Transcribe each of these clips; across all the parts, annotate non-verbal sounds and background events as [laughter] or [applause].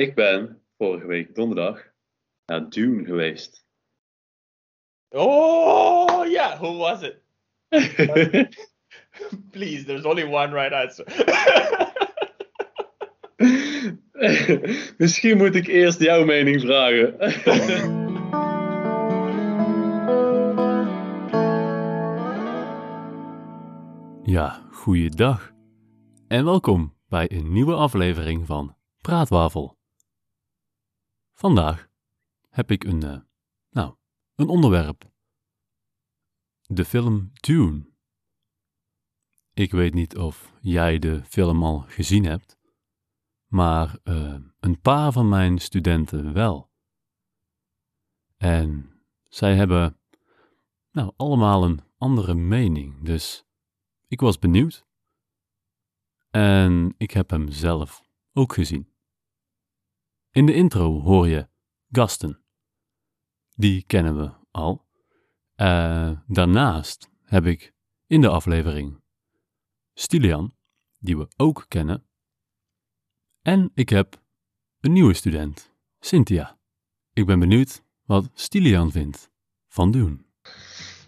Ik ben vorige week donderdag naar Dune geweest. Oh, ja, who was it? [laughs] Please, there's only one right answer. [laughs] Misschien moet ik eerst jouw mening vragen. [laughs] Ja, goeiedag. En welkom bij een nieuwe aflevering van Praatwafel. Vandaag heb ik een, eh, nou, een onderwerp. De film Dune. Ik weet niet of jij de film al gezien hebt, maar eh, een paar van mijn studenten wel. En zij hebben, nou, allemaal een andere mening, dus ik was benieuwd. En ik heb hem zelf ook gezien. In de intro hoor je Gasten. Die kennen we al. Eh, daarnaast heb ik in de aflevering Stilian, die we ook kennen. En ik heb een nieuwe student, Cynthia. Ik ben benieuwd wat Stilian vindt van Doen.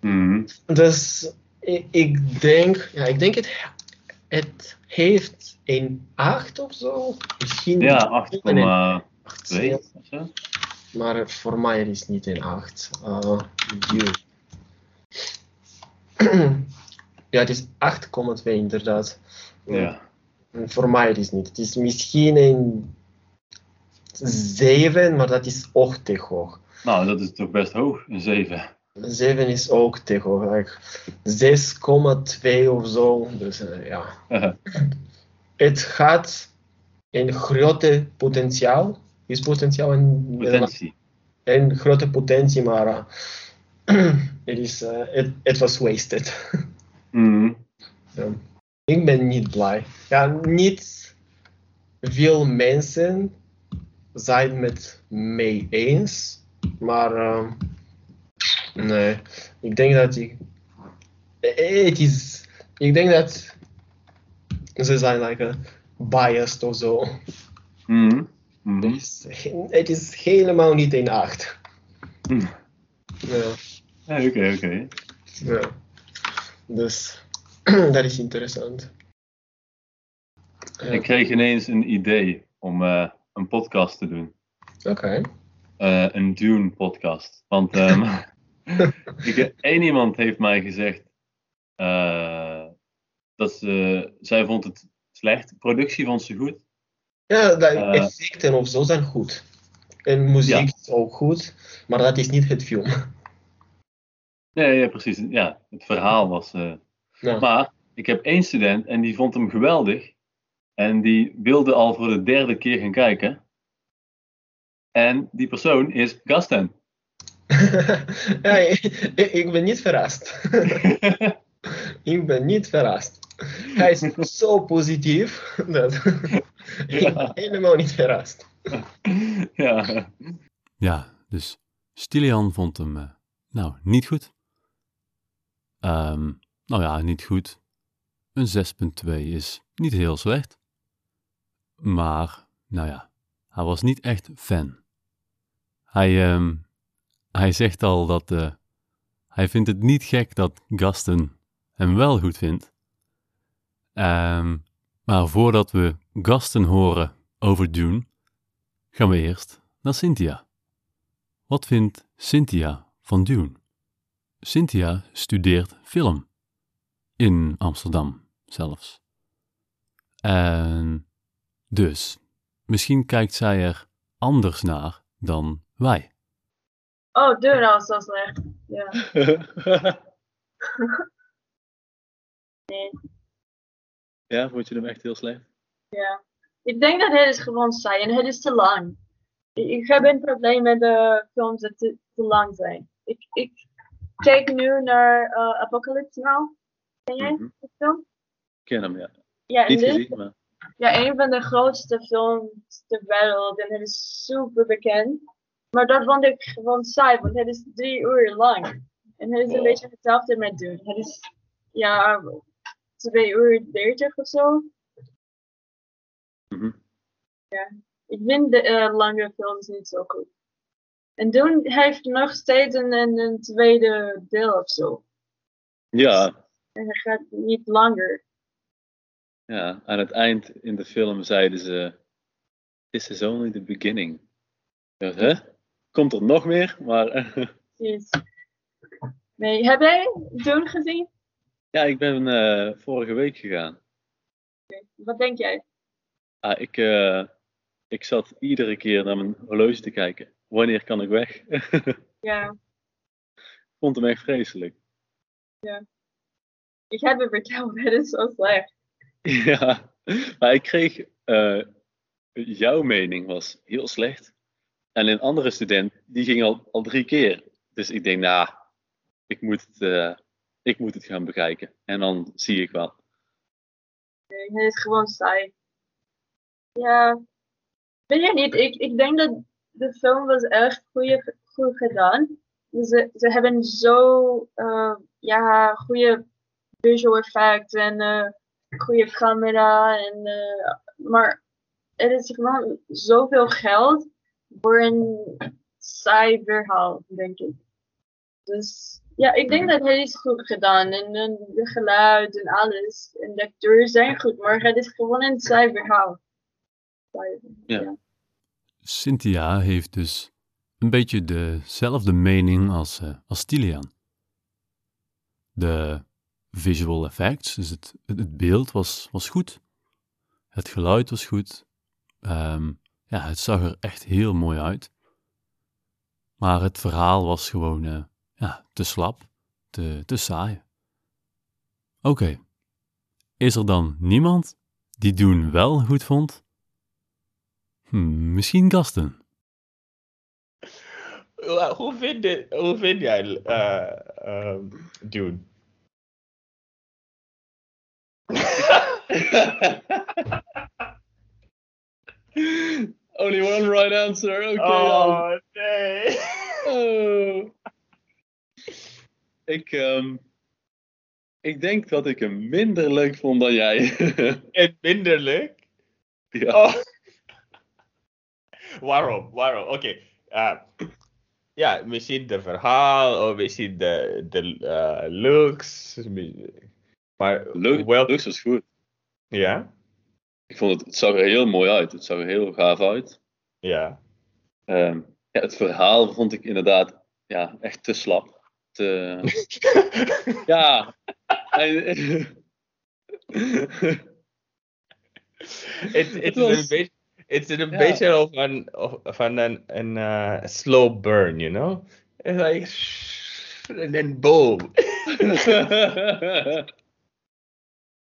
Mhm. Dus ik, ik denk, ja, ik denk het, het heeft een 8 of zo. Misschien Ja, een 8,2 8, of zo. maar voor mij is het niet een 8. Uh, Dune. ja, het is 8,2 inderdaad. Ja. Voor mij is het niet. Het is misschien een 7, maar dat is ook te hoog. Nou, dat is toch best hoog, een 7. 7 is ook te hoog. like 6,2 of zo. Dus eh, ja. Het gaat een grote potentiaal. Is potentiaal een, Potentie. een grote potentie, maar eh, [clears throat] het, is, eh, het, het was wasted. [laughs] Mhm. Ja. Ik ben niet blij. Ja, niet veel mensen zijn met mij eens, maar eh, nee, ik denk dat ik, eh, het is, ik denk dat ze zijn like, biased of zo. Mhm. Het is, het is helemaal niet een acht. Hm. Ja, Oké, oké. ja. Dus [clears throat] dat is interessant. Ik kreeg ineens een idee om eh, een podcast te doen. Oké. Eh, een Dune podcast. Want ehm, [laughs] ik, één iemand heeft mij gezegd eh, dat ze, zij vond het slecht. Productie vond ze goed. Ja, de Eh. effecten of zo zijn goed. En muziek Ja. is ook goed, maar dat is niet het film. Nee, ja, precies. Ja, het verhaal was. eh, Ja. Maar ik heb één student en die vond hem geweldig. En die wilde al voor de derde keer gaan kijken. En die persoon is Gasten. [laughs] ja, ik, ik ben niet verrast. [laughs] ik ben niet verrast. Hij is zo positief dat [laughs] ik ben helemaal niet verrast. ja. Ja, dus Stilian vond hem, eh, nou, niet goed. Ehm, nou ja, niet goed. Een 6.2 is niet heel slecht. Maar, nou ja, hij was niet echt fan. Hij, ehm, hij zegt al dat eh, hij vindt het niet gek dat Gasten hem wel goed vindt. Ehm, maar voordat we Gasten horen over Dune, gaan we eerst naar Cynthia. Wat vindt Cynthia van Dune? Cynthia studeert film. In Amsterdam zelfs. En dus, misschien kijkt zij er anders naar dan wij. Oh, deur nou zo slecht. Ja. Nee. [laughs] ja, vond je hem echt heel slecht? Ik denk dat het is gewoon saai en het is te lang. Ik, ik heb een probleem met de films dat te, te lang zijn. Ik, ik kijk nu naar eh, Apocalypse Now. Ken jij Mhm. die film? Ik ken hem, ja. Ja, Niet dit, gezien, maar... ja, een van de grootste films ter wereld en het is super bekend. Maar dat vond ik gewoon saai, want het is drie uur lang. En het is een beetje hetzelfde met doen. Het is, ja, twee uur dertig of zo. Mhm. Ja. Ik vind de eh, lange films niet zo goed. En Dune heeft nog steeds een, een, tweede deel of zo. Ja, En hij gaat niet langer. ja, aan het eind in de film zeiden ze: This is only the beginning. Ja, hè? Komt er nog meer? Maar [laughs] Precies. Nee, heb jij Dune gezien? ja, ik ben eh, vorige week gegaan. Wat denk jij? Ah, ik, eh, ik zat iedere keer naar mijn horloge te kijken. Wanneer kan ik weg? [laughs] ik Ja, vond hem echt vreselijk. ik heb het verteld, het is zo slecht. [laughs] Ja, maar ik kreeg, eh, jouw mening was heel slecht. En een andere student, die ging al, al drie keer. Dus ik denk, nou, ik, moet het, eh, ik moet het gaan bekijken. En dan zie ik wel. Nee, het is gewoon saai. Ja, weet je niet, ik, ik denk dat de film was echt goeie, goed gedaan. Ze, ze hebben zo, eh, ja, goede visual effects en eh goede camera. En, maar het is gewoon zoveel geld voor een saai verhaal, denk ik. Dus ja, ik denk dat het is goed gedaan. En, en de geluid en alles. En de acteurs zijn goed, maar het is gewoon een saai verhaal. Saai, Ja. Cynthia heeft dus een beetje dezelfde mening als, eh als Tilian. De visual effects, dus het, het het beeld was, was goed. Het geluid was goed. Ehm, ja, het zag er echt heel mooi uit. Maar het verhaal was gewoon eh, ja, te slap, te, te saai. Oké, is er dan niemand die Doen wel goed vond? Hm, misschien Gasten. Hoe vind, je, hoe vind jij eh ehm, Dune? [laughs] [laughs] Only one right answer. Oké oh, nee. Oh. Ik, ehm, ik denk dat ik hem minder leuk vond dan jij. [laughs] En minder leuk? ja. Oh. Waarom? Waarom? Oké. eh, ja, misschien de verhaal, of misschien de, de eh, looks. Maar Leuk, wel, looks was goed. ja, Ik vond het, het zag er heel mooi uit. Het zag er heel gaaf uit. ja. Ehm, ja, het verhaal vond ik inderdaad ja, echt te slap. Te, [laughs] ja. Het, was- een beetje, het is een Ja. beetje of een, of, van een, een eh, slow burn, you know? It's like, and then boom. [laughs]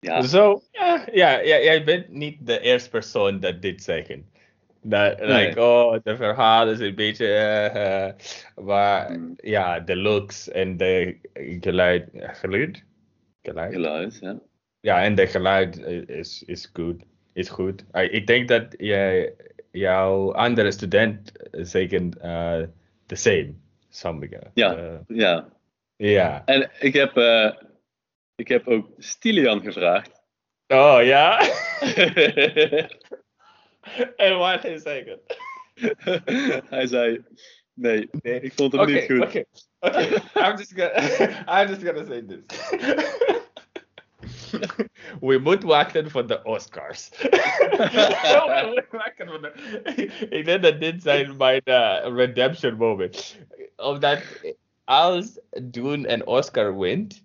ja, Zo, ja, ja, ja, jij bent niet de eerste persoon dat dit zegt. Dat, Nee. like, oh, de verhaal is een beetje, eh, eh, maar Mm. ja, de looks en de geluid, geluid? Geluid? geluid. Ja. Ja, en de geluid is, is goed. Is goed. I- ik denk dat jij, jouw andere student zeker uh, the same. Sommige. Ja. Eh, ja. ja. En ik heb, eh, ik heb ook Stilian gevraagd. Oh ja? [laughs] en wat is zeker? Hij zei: Nee, Nee. ik vond hem niet goed. oké. I'm just gonna, [laughs] I'm just gonna say this. [laughs] We moeten wachten voor de Oscars. We moeten wachten voor de- Ik denk dat dit zijn mijn eh, redemption moment. Omdat als Dune een Oscar wint,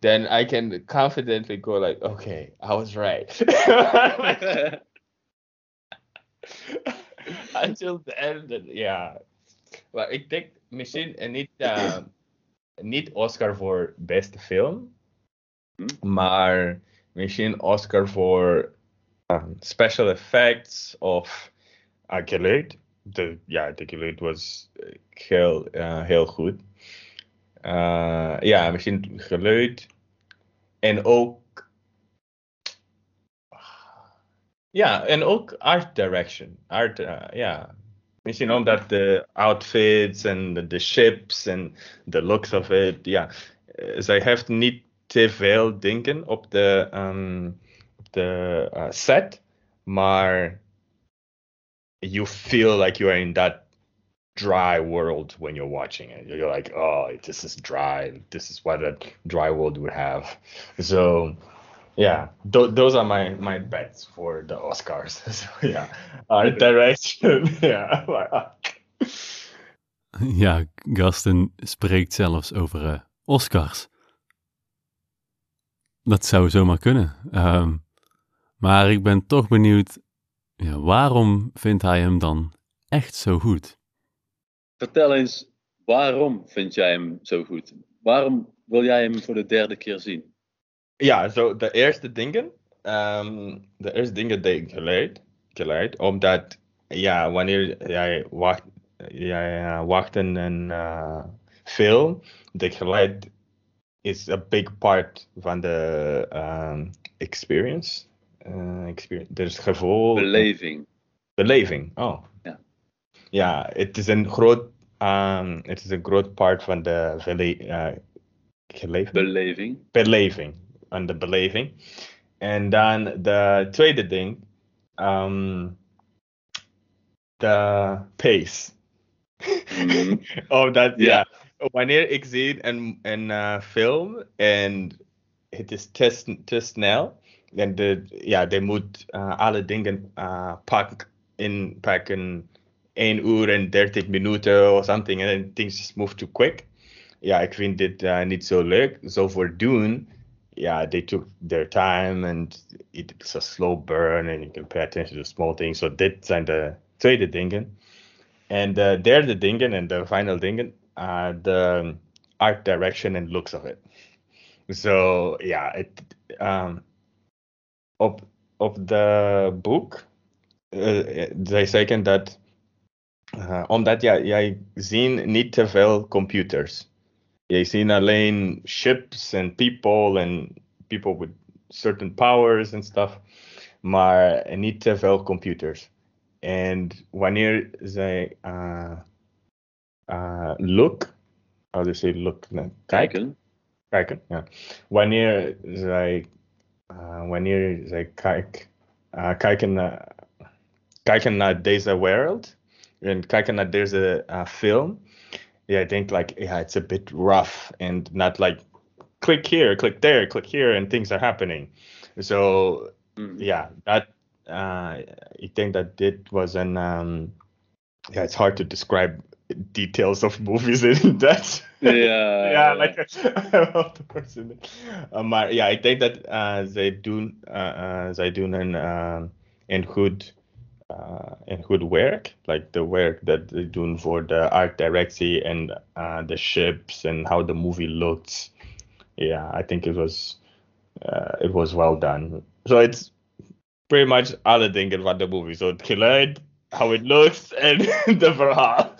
then I can confidently go like, okay, I was right. [laughs] Until the end, yeah. Maar it denk misschien and niet, eh, niet Oscar voor beste film, Hm? maar misschien Oscar voor um, special effects of uh, geluid. De, ja, de geluid was eh, heel, eh, heel goed. Uh, ja, misschien geluid. En ook. Ja, en ook art direction. Art, eh, ja. Misschien omdat de outfits en de, ships en de looks of it. Ja, Eh, zij heeft niet te veel denken op de, op de eh, set, maar you feel like you are in that dry world when you're watching it. You're like, oh, this is dry. This is what a dry world would have. So, yeah, th- those are my my bets for the Oscars. [laughs] so, yeah, art [laughs] direction. [laughs] yeah. Ja, Gaston spreekt zelfs over eh, Oscars. Dat zou zomaar kunnen. Ehm, maar ik ben toch benieuwd, ja, waarom vindt hij hem dan echt zo goed? Vertel eens, waarom vind jij hem zo goed? Waarom wil jij hem voor de derde keer zien? Ja, zo de eerste dingen. ehm, de eerste dingen die ik geleid, geleid omdat ja, wanneer jij wacht, jij eh, wacht in een eh, film, de geluid is a big part van de ehm, experience. Eh, experience. Dus gevoel. Beleving. Beleving, oh. Ja. Ja, het is een groot, um, het is een groot part van de eh, geleving? Beleving. beleving. Aan de beleving. En dan de tweede ding, um, de pace. Mhm. [laughs] oh, dat, Ja. ja. Wanneer ik zie een, een eh, film en het is te, te snel, dan de, ja, de moet eh, alle dingen uh, pak, inpakken 1 uur en 30 minuten of something, and then things just move too quick. Ja, ik vind dit eh, niet zo leuk. Zo voor doen, ja, they took their time and it's a slow burn and you can pay attention to small things. So dit zijn de tweede dingen. En de derde dingen en de final dingen, uh, the art direction and looks of it. So ja, het, um, op, op de boek, uh, zij zeggen dat, uh, omdat ja, jij zien niet te veel computers. Jij ziet alleen ships and people and people with certain powers and stuff, maar niet te veel computers. En wanneer zij uh, uh, look, how do you say look? Kijk, Kijken. kijken, ja. Wanneer zij, uh, wanneer zij kijk, uh, kijken, naar, kijken naar deze wereld en kijken naar deze uh, film, yeah, I think like yeah, it's a bit rough and not like click here, click there, click here, and things are happening. So Mhm. yeah, that uh, I think that it was an um, yeah, it's hard to describe details of movies [laughs] in that. Yeah, yeah, like [laughs] of the person. Maar ja, ik denk dat uh, doen, uh, uh, doen een, uh, een goed, uh, een goed werk. Like the work that they doen for the art directie and uh, the ships and how the movie looks. Yeah, I think it was, uh, it was well done. So it's pretty much alle dingen van de movie. So geluid, how it looks and [laughs] the verhaal.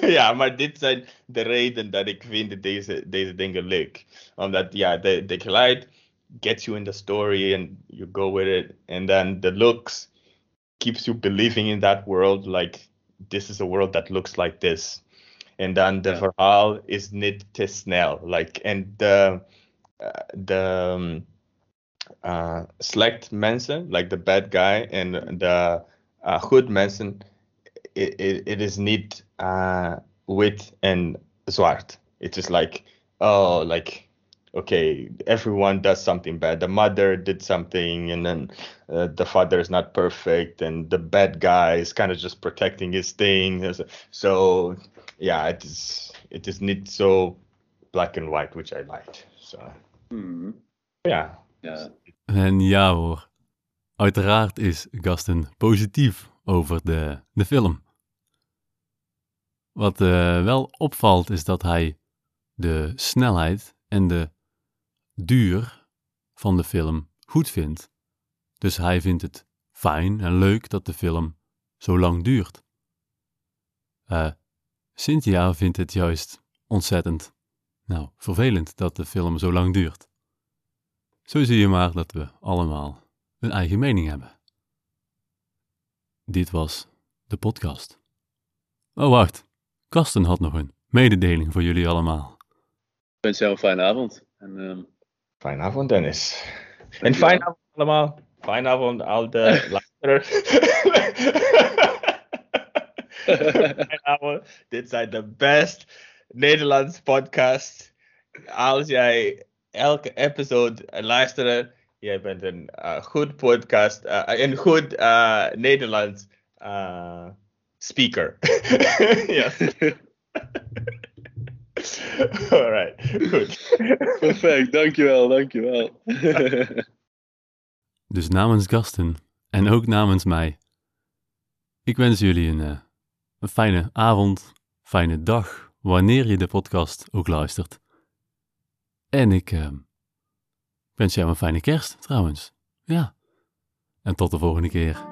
Ja, maar dit zijn de reden dat ik vind deze, deze dingen leuk. Omdat ja, de, de geluid gets you in the story and you go with it. And then the looks keeps you believing in that world. Like, this is a world that looks like this. En dan de Ja. verhaal is niet te snel. Like, en de, uh, de um, uh, slecht mensen, like the bad guy, en de uh, good mensen, it, it, it is niet uh, wit en zwart. It is like, oh, like, okay, everyone does something bad. The mother did something, and then uh, the father is not perfect, and the bad guy is kind of just protecting his thing. So, yeah, it is. It is not so black and white, which I liked. So, yeah. Ja. En ja hoor, uiteraard is Gaston positief over de, de film. Wat eh, wel opvalt is dat hij de snelheid en de duur van de film goed vindt. Dus hij vindt het fijn en leuk dat de film zo lang duurt. Eh, Cynthia vindt het juist ontzettend, nou, vervelend dat de film zo lang duurt. Zo zie je maar dat we allemaal een eigen mening hebben. Dit was de podcast. Oh, wacht. Kasten had nog een mededeling voor jullie allemaal. Ik wens jou een fijne avond. En, ehm, Fijne avond, Dennis. En Dankjewel. fijne avond allemaal. Fijne avond, al de Dit zijn de best Nederlands podcast. Als jij elke episode luistert, jij bent een uh, goed podcast, uh, een goed uh, Nederlands speaker. [laughs] ja. [laughs] [laughs] Alright, goed. Perfect, dankjewel, dankjewel. [laughs] dus namens gasten en ook namens mij. Ik wens jullie een, een fijne avond, fijne dag, wanneer je de podcast ook luistert. En ik uh, wens jou een fijne kerst trouwens. Ja. En tot de volgende keer.